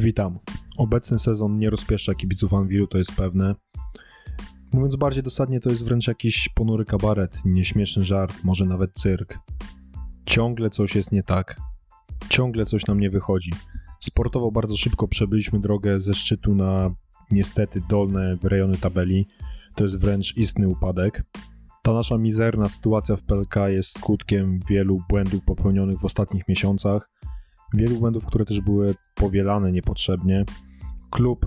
Witam. Obecny sezon nie rozpieszcza kibiców Anwilu, to jest pewne. Mówiąc bardziej dosadnie, to jest wręcz jakiś ponury kabaret, nieśmieszny żart, może nawet cyrk. Ciągle coś jest nie tak. Ciągle coś nam nie wychodzi. Sportowo bardzo szybko przebyliśmy drogę ze szczytu na niestety dolne rejony tabeli. To jest wręcz istny upadek. Ta nasza mizerna sytuacja w PLK jest skutkiem wielu błędów popełnionych w ostatnich miesiącach, wielu błędów, które też były powielane niepotrzebnie. Klub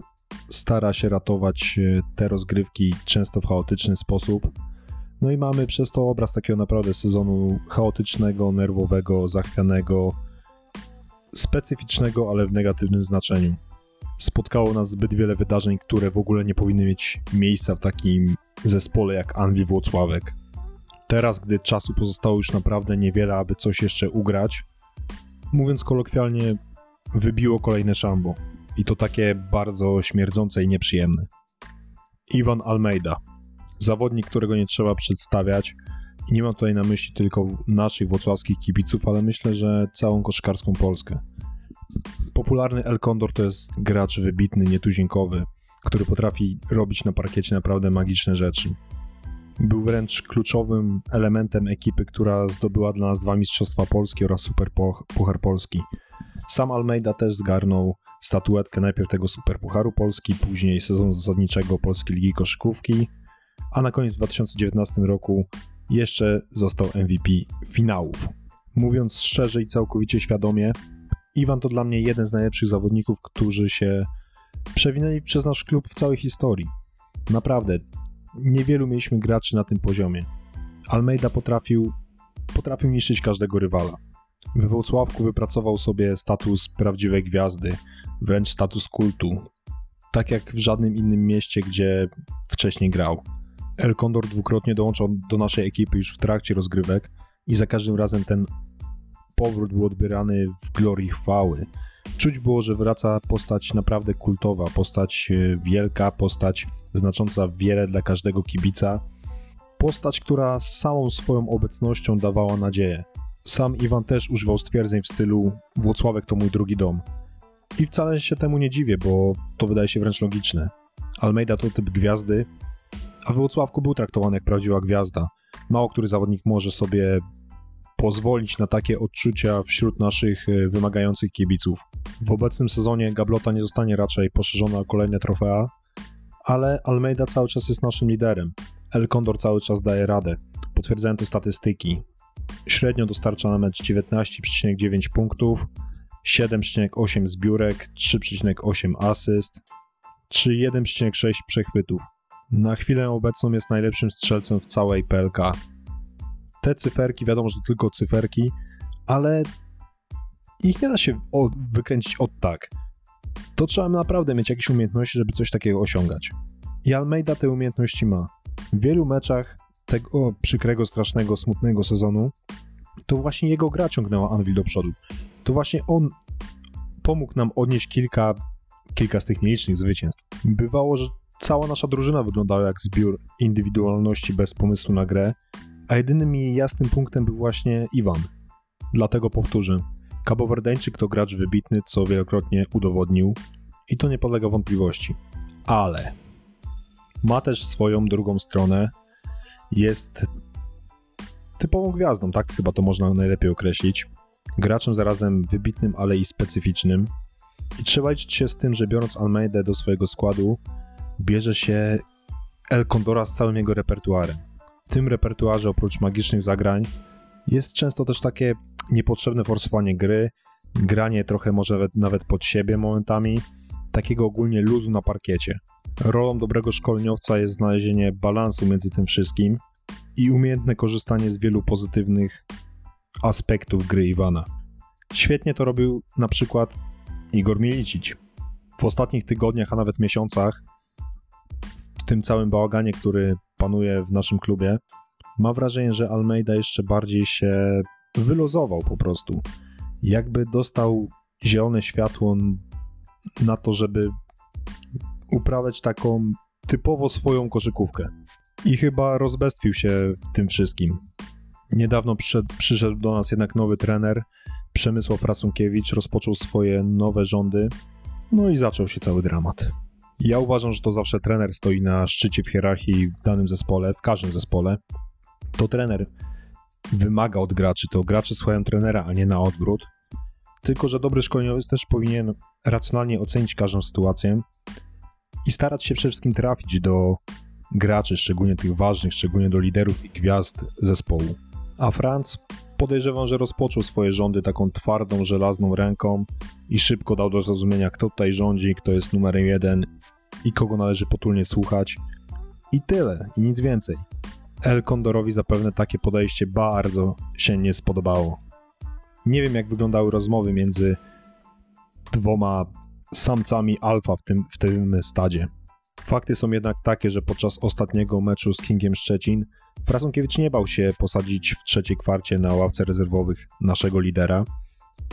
stara się ratować e, te rozgrywki często w chaotyczny sposób. No i mamy przez to obraz takiego naprawdę sezonu chaotycznego, nerwowego, zachwianego, specyficznego, ale w negatywnym znaczeniu. Spotkało nas zbyt wiele wydarzeń, które w ogóle nie powinny mieć miejsca w takim zespole jak Anwi Włocławek. Teraz, gdy czasu pozostało już naprawdę niewiele, aby coś jeszcze ugrać, mówiąc kolokwialnie, wybiło kolejne szambo. I to takie bardzo śmierdzące i nieprzyjemne. Iwan Almeida. Zawodnik, którego nie trzeba przedstawiać. I nie mam tutaj na myśli tylko naszych włocławskich kibiców, ale myślę, że całą koszkarską Polskę. Popularny El Condor to jest gracz wybitny, nietuzinkowy, który potrafi robić na parkiecie naprawdę magiczne rzeczy. Był wręcz kluczowym elementem ekipy, która zdobyła dla nas dwa Mistrzostwa Polski oraz Super Puchar Polski. Sam Almeida też zgarnął statuetkę najpierw tego Super Pucharu Polski, później sezonu zasadniczego Polskiej Ligi Koszykówki, a na koniec w 2019 roku jeszcze został MVP finałów. Mówiąc szczerze i całkowicie świadomie, Iwan to dla mnie jeden z najlepszych zawodników, którzy się przewinęli przez nasz klub w całej historii. Naprawdę, niewielu mieliśmy graczy na tym poziomie. Almeida potrafił, potrafił niszczyć każdego rywala. We Włocławku wypracował sobie status prawdziwej gwiazdy, wręcz status kultu, tak jak w żadnym innym mieście, gdzie wcześniej grał. El Condor dwukrotnie dołączał do naszej ekipy już w trakcie rozgrywek i za każdym razem ten powrót był odbierany w glorii chwały. Czuć było, że wraca postać naprawdę kultowa, postać e, wielka, postać znacząca wiele dla każdego kibica, postać, która całą swoją obecnością dawała nadzieję. Sam Iwan też używał stwierdzeń w stylu Włocławek to mój drugi dom. I wcale się temu nie dziwię, bo to wydaje się wręcz logiczne. Almeida to typ gwiazdy, a w Włocławku był traktowany jak prawdziwa gwiazda. Mało który zawodnik może sobie pozwolić na takie odczucia wśród naszych e, wymagających kibiców. W obecnym sezonie Gablota nie zostanie raczej poszerzona o kolejne trofea, ale Almeida cały czas jest naszym liderem. El Condor cały czas daje radę. Potwierdzają to statystyki. Średnio dostarcza na mecz 19,9 punktów, 7,8 zbiórek, 3,8 asyst, czy 1,6 przechwytów. Na chwilę obecną jest najlepszym strzelcem w całej PLK. Te cyferki, wiadomo, że tylko cyferki, ale ich nie da się wykręcić od tak. To trzeba naprawdę mieć jakieś umiejętności, żeby coś takiego osiągać. I Almeida te umiejętności ma. W wielu meczach tego przykrego, strasznego, smutnego sezonu to właśnie jego gra ciągnęła Anvil do przodu. To właśnie on pomógł nam odnieść kilka, kilka z tych nielicznych zwycięstw. Bywało, że cała nasza drużyna wyglądała jak zbiór indywidualności bez pomysłu na grę, a jedynym jej jasnym punktem był właśnie Iwan. Dlatego powtórzę, Kabowerdeńczyk to gracz wybitny, co wielokrotnie udowodnił i to nie podlega wątpliwości. Ale ma też swoją drugą stronę, jest typową gwiazdą, tak chyba to można najlepiej określić. Graczem zarazem wybitnym, ale i specyficznym. I trzeba liczyć się z tym, że biorąc Almeida do swojego składu, bierze się El Condora z całym jego repertuarem. Tym repertuarze oprócz magicznych zagrań jest często też takie niepotrzebne forsowanie gry, granie trochę może nawet, nawet pod siebie momentami, takiego ogólnie luzu na parkiecie. Rolą dobrego szkoleniowca jest znalezienie balansu między tym wszystkim i umiejętne korzystanie z wielu pozytywnych aspektów gry Iwana. Świetnie to robił na przykład Igor Milicic. W ostatnich tygodniach, a nawet miesiącach, w tym całym bałaganie, który panuje w naszym klubie, mam wrażenie, że Almeida jeszcze bardziej się wylozował po prostu. Jakby dostał zielone światło na to, żeby uprawiać taką typowo swoją koszykówkę. I chyba rozbestwił się w tym wszystkim. Niedawno przyszedł, przyszedł do nas jednak nowy trener, Przemysław Rasunkiewicz, rozpoczął swoje nowe rządy. No i zaczął się cały dramat. Ja uważam, że to zawsze trener stoi na szczycie w hierarchii w danym zespole, w każdym zespole. To trener wymaga od graczy, to gracze słuchają trenera, a nie na odwrót. Tylko, że dobry szkoleniowiec też powinien racjonalnie ocenić każdą sytuację i starać się przede wszystkim trafić do graczy, szczególnie tych ważnych, szczególnie do liderów i gwiazd zespołu. A Franz podejrzewam, że rozpoczął swoje rządy taką twardą, żelazną ręką i szybko dał do zrozumienia, kto tutaj rządzi, kto jest numerem jeden i kogo należy potulnie słuchać. I tyle, i nic więcej. El Condorowi zapewne takie podejście bardzo się nie spodobało. Nie wiem, jak wyglądały rozmowy między dwoma samcami alfa w tym, w tym stadzie. Fakty są jednak takie, że podczas ostatniego meczu z Kingiem Szczecin Frasonkiewicz nie bał się posadzić w trzeciej kwarcie na ławce rezerwowych naszego lidera.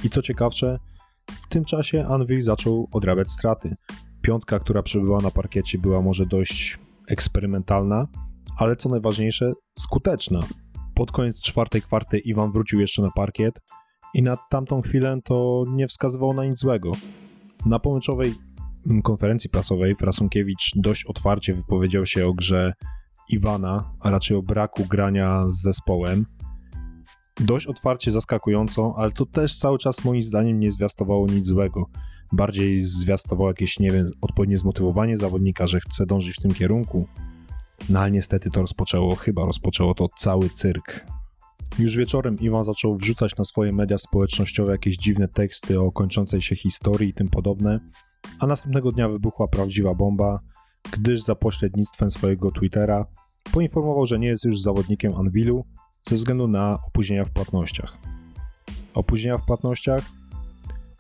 I co ciekawsze, w tym czasie Anvil zaczął odrabiać straty. Piątka, która przebywała na parkiecie, była może dość eksperymentalna, ale co najważniejsze, skuteczna. Pod koniec czwartej kwarty Iwan wrócił jeszcze na parkiet i na tamtą chwilę to nie wskazywało na nic złego. Na pomyczowej konferencji prasowej Frasunkiewicz dość otwarcie wypowiedział się o grze Iwana, a raczej o braku grania z zespołem. Dość otwarcie, zaskakująco, ale to też cały czas moim zdaniem nie zwiastowało nic złego. Bardziej zwiastowało jakieś, nie wiem, odpowiednie zmotywowanie zawodnika, że chce dążyć w tym kierunku. No ale niestety to rozpoczęło, chyba rozpoczęło to cały cyrk. Już wieczorem Iwan zaczął wrzucać na swoje media społecznościowe jakieś dziwne teksty o kończącej się historii i tym podobne, a następnego dnia wybuchła prawdziwa bomba, gdyż za pośrednictwem swojego Twittera poinformował, że nie jest już zawodnikiem Anvilu ze względu na opóźnienia w płatnościach. Opóźnienia w płatnościach?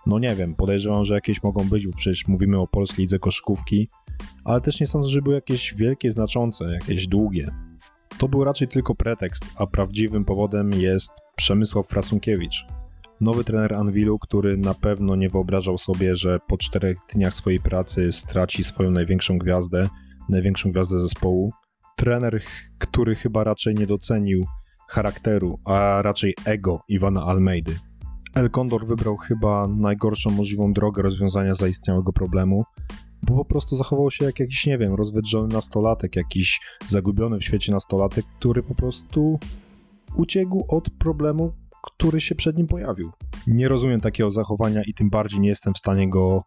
No nie wiem, podejrzewam, że jakieś mogą być, bo przecież mówimy o polskiej lidze koszykówki, ale też nie sądzę, że były jakieś wielkie, znaczące, jakieś długie. To był raczej tylko pretekst, a prawdziwym powodem jest Przemysław Frasunkiewicz, nowy trener Anvilu, który na pewno nie wyobrażał sobie, że po czterech dniach swojej pracy straci swoją największą gwiazdę, największą gwiazdę zespołu. Trener, który chyba raczej nie docenił charakteru, a raczej ego Iwana Almeidy. El Condor wybrał chyba najgorszą możliwą drogę rozwiązania zaistniałego problemu, bo po prostu zachował się jak jakiś, nie wiem, rozwydrzony nastolatek, jakiś zagubiony w świecie nastolatek, który po prostu uciekł od problemu, który się przed nim pojawił. Nie rozumiem takiego zachowania i tym bardziej nie jestem w stanie go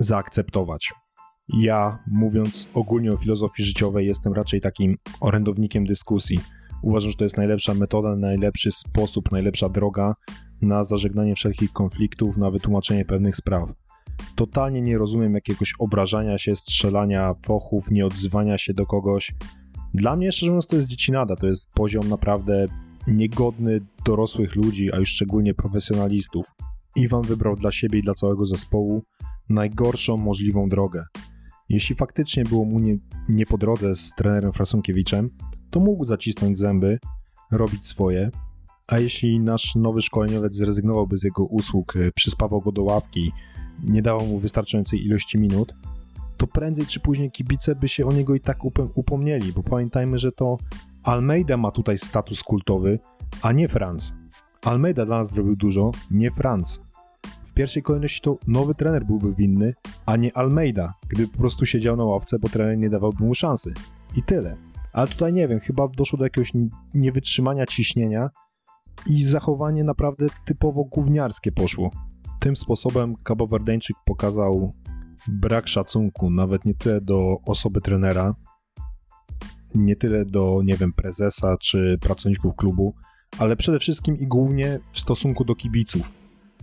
zaakceptować. Ja, mówiąc ogólnie o filozofii życiowej, jestem raczej takim orędownikiem dyskusji. Uważam, że to jest najlepsza metoda, najlepszy sposób, najlepsza droga na zażegnanie wszelkich konfliktów, na wytłumaczenie pewnych spraw. Totalnie nie rozumiem jakiegoś obrażania się, strzelania fochów, nieodzywania się do kogoś. Dla mnie, szczerze mówiąc, to jest dziecinada, to jest poziom naprawdę niegodny dorosłych ludzi, a już szczególnie profesjonalistów. Iwan wybrał dla siebie i dla całego zespołu najgorszą możliwą drogę. Jeśli faktycznie było mu nie, nie po drodze z trenerem Frasunkiewiczem, to mógł zacisnąć zęby, robić swoje, a jeśli nasz nowy szkoleniowiec zrezygnowałby z jego usług, y, przyspawał go do ławki, nie dawał mu wystarczającej ilości minut, to prędzej czy później kibice by się o niego i tak upomnieli, bo pamiętajmy, że to Almeida ma tutaj status kultowy, a nie Franz. Almeida dla nas zrobił dużo, nie Franz. W pierwszej kolejności to nowy trener byłby winny, a nie Almeida, gdyby po prostu siedział na ławce, bo trener nie dawałby mu szansy. I tyle. Ale tutaj nie wiem, chyba doszło do jakiegoś niewytrzymania ciśnienia i zachowanie naprawdę typowo gówniarskie poszło. Tym sposobem Kabowerdeńczyk pokazał brak szacunku nawet nie tyle do osoby trenera, nie tyle do, nie wiem, prezesa czy pracowników klubu, ale przede wszystkim i głównie w stosunku do kibiców.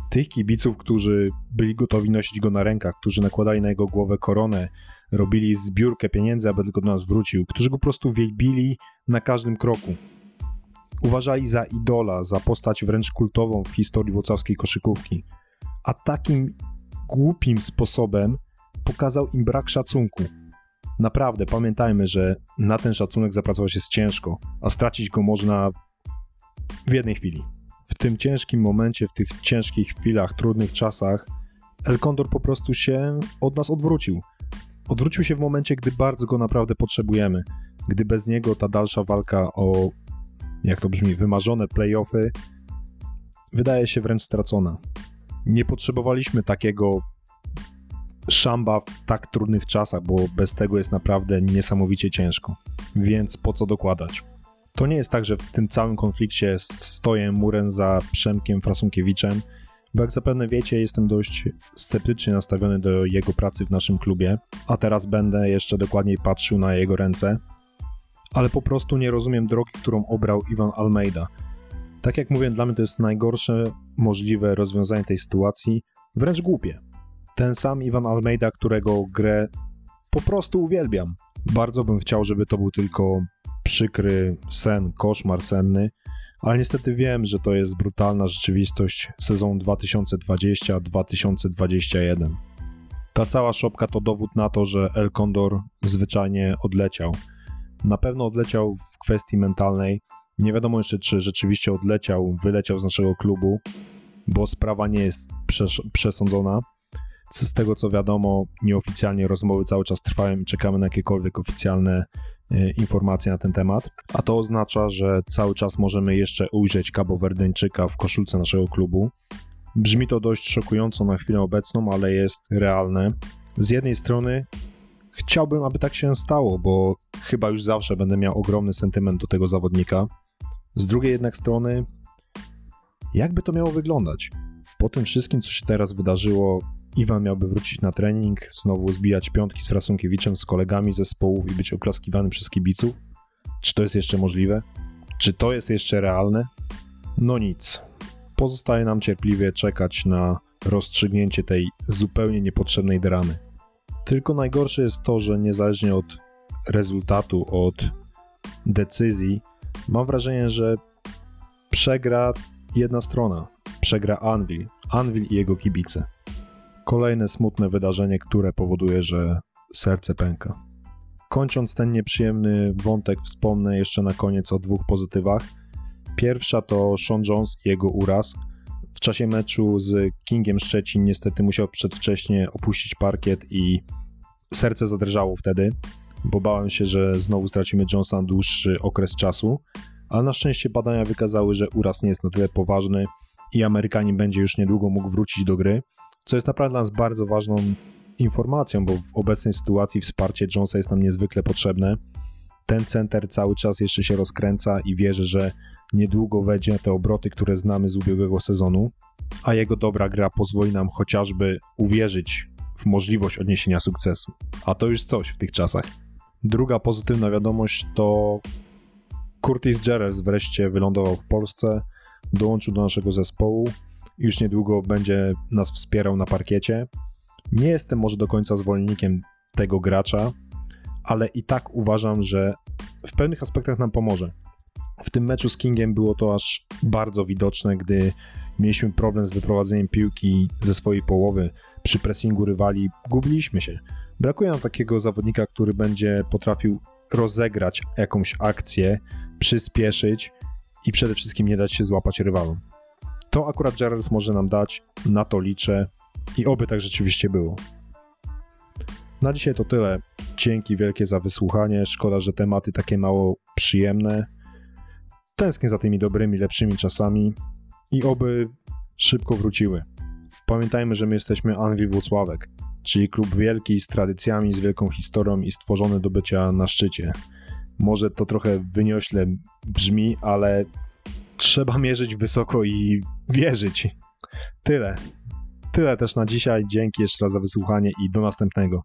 Tych kibiców, którzy byli gotowi nosić go na rękach, którzy nakładali na jego głowę koronę, robili zbiórkę pieniędzy, aby tylko do nas wrócił, którzy go po prostu wielbili na każdym kroku. Uważali za idola, za postać wręcz kultową w historii włocławskiej koszykówki. A takim głupim sposobem pokazał im brak szacunku. Naprawdę, pamiętajmy, że na ten szacunek zapracować jest ciężko, a stracić go można w jednej chwili. W tym ciężkim momencie, w tych ciężkich chwilach, trudnych czasach, El Condor po prostu się od nas odwrócił. Odwrócił się w momencie, gdy bardzo go naprawdę potrzebujemy. Gdy bez niego ta dalsza walka o, jak to brzmi, wymarzone playoffy wydaje się wręcz stracona. Nie potrzebowaliśmy takiego szamba w tak trudnych czasach, bo bez tego jest naprawdę niesamowicie ciężko. Więc po co dokładać? To nie jest tak, że w tym całym konflikcie stoję murem za Przemkiem Frasunkiewiczem, bo jak zapewne wiecie, jestem dość sceptycznie nastawiony do jego pracy w naszym klubie, a teraz będę jeszcze dokładniej patrzył na jego ręce, ale po prostu nie rozumiem drogi, którą obrał Iwan Almeida. Tak jak mówię, dla mnie to jest najgorsze możliwe rozwiązanie tej sytuacji, wręcz głupie. Ten sam Iwan Almeida, którego grę po prostu uwielbiam. Bardzo bym chciał, żeby to był tylko przykry sen, koszmar senny, ale niestety wiem, że to jest brutalna rzeczywistość sezonu 2020-2021. Ta cała szopka to dowód na to, że El Condor zwyczajnie odleciał. Na pewno odleciał w kwestii mentalnej. Nie wiadomo jeszcze, czy rzeczywiście odleciał, wyleciał z naszego klubu, bo sprawa nie jest przesądzona. Z tego co wiadomo, nieoficjalnie rozmowy cały czas trwają i czekamy na jakiekolwiek oficjalne e, informacje na ten temat. A to oznacza, że cały czas możemy jeszcze ujrzeć Cabo Verdeńczyka w koszulce naszego klubu. Brzmi to dość szokująco na chwilę obecną, ale jest realne. Z jednej strony chciałbym, aby tak się stało, bo chyba już zawsze będę miał ogromny sentyment do tego zawodnika. Z drugiej jednak strony, jakby to miało wyglądać? Po tym wszystkim, co się teraz wydarzyło, Iwan miałby wrócić na trening, znowu zbijać piątki z Frasunkiewiczem, z kolegami zespołów i być oklaskiwany przez kibiców? Czy to jest jeszcze możliwe? Czy to jest jeszcze realne? No nic. Pozostaje nam cierpliwie czekać na rozstrzygnięcie tej zupełnie niepotrzebnej dramy. Tylko najgorsze jest to, że niezależnie od rezultatu, od decyzji, mam wrażenie, że przegra jedna strona. Przegra Anvil. Anvil i jego kibice. Kolejne smutne wydarzenie, które powoduje, że serce pęka. Kończąc ten nieprzyjemny wątek, wspomnę jeszcze na koniec o dwóch pozytywach. Pierwsza to Sean Jones i jego uraz. W czasie meczu z Kingiem Szczecin niestety musiał przedwcześnie opuścić parkiet i serce zadrżało wtedy, bo bałem się, że znowu stracimy Jonesa dłuższy okres czasu, ale na szczęście badania wykazały, że uraz nie jest na tyle poważny i Amerykanin będzie już niedługo mógł wrócić do gry co jest naprawdę dla nas bardzo ważną informacją, bo w obecnej sytuacji wsparcie Jonesa jest nam niezwykle potrzebne. Ten center cały czas jeszcze się rozkręca i wierzę, że niedługo wejdzie na te obroty, które znamy z ubiegłego sezonu, a jego dobra gra pozwoli nam chociażby uwierzyć w możliwość odniesienia sukcesu. A to już coś w tych czasach. Druga pozytywna wiadomość to Curtis Jerez wreszcie wylądował w Polsce, dołączył do naszego zespołu już niedługo będzie nas wspierał na parkiecie. Nie jestem może do końca zwolennikiem tego gracza, ale i tak uważam, że w pewnych aspektach nam pomoże. W tym meczu z Kingiem było to aż bardzo widoczne, gdy mieliśmy problem z wyprowadzeniem piłki ze swojej połowy. Przy pressingu rywali gubiliśmy się. Brakuje nam takiego zawodnika, który będzie potrafił rozegrać jakąś akcję, przyspieszyć i przede wszystkim nie dać się złapać rywalom. To akurat Gerrards może nam dać, na to liczę i oby tak rzeczywiście było. Na dzisiaj to tyle. Dzięki wielkie za wysłuchanie. Szkoda, że tematy takie mało przyjemne. Tęsknię za tymi dobrymi, lepszymi czasami i oby szybko wróciły. Pamiętajmy, że my jesteśmy Anwi Włocławek, czyli klub wielki z tradycjami, z wielką historią i stworzony do bycia na szczycie. Może to trochę wyniośle brzmi, ale trzeba mierzyć wysoko i wierzyć. Tyle. Tyle też na dzisiaj. Dzięki jeszcze raz za wysłuchanie i do następnego.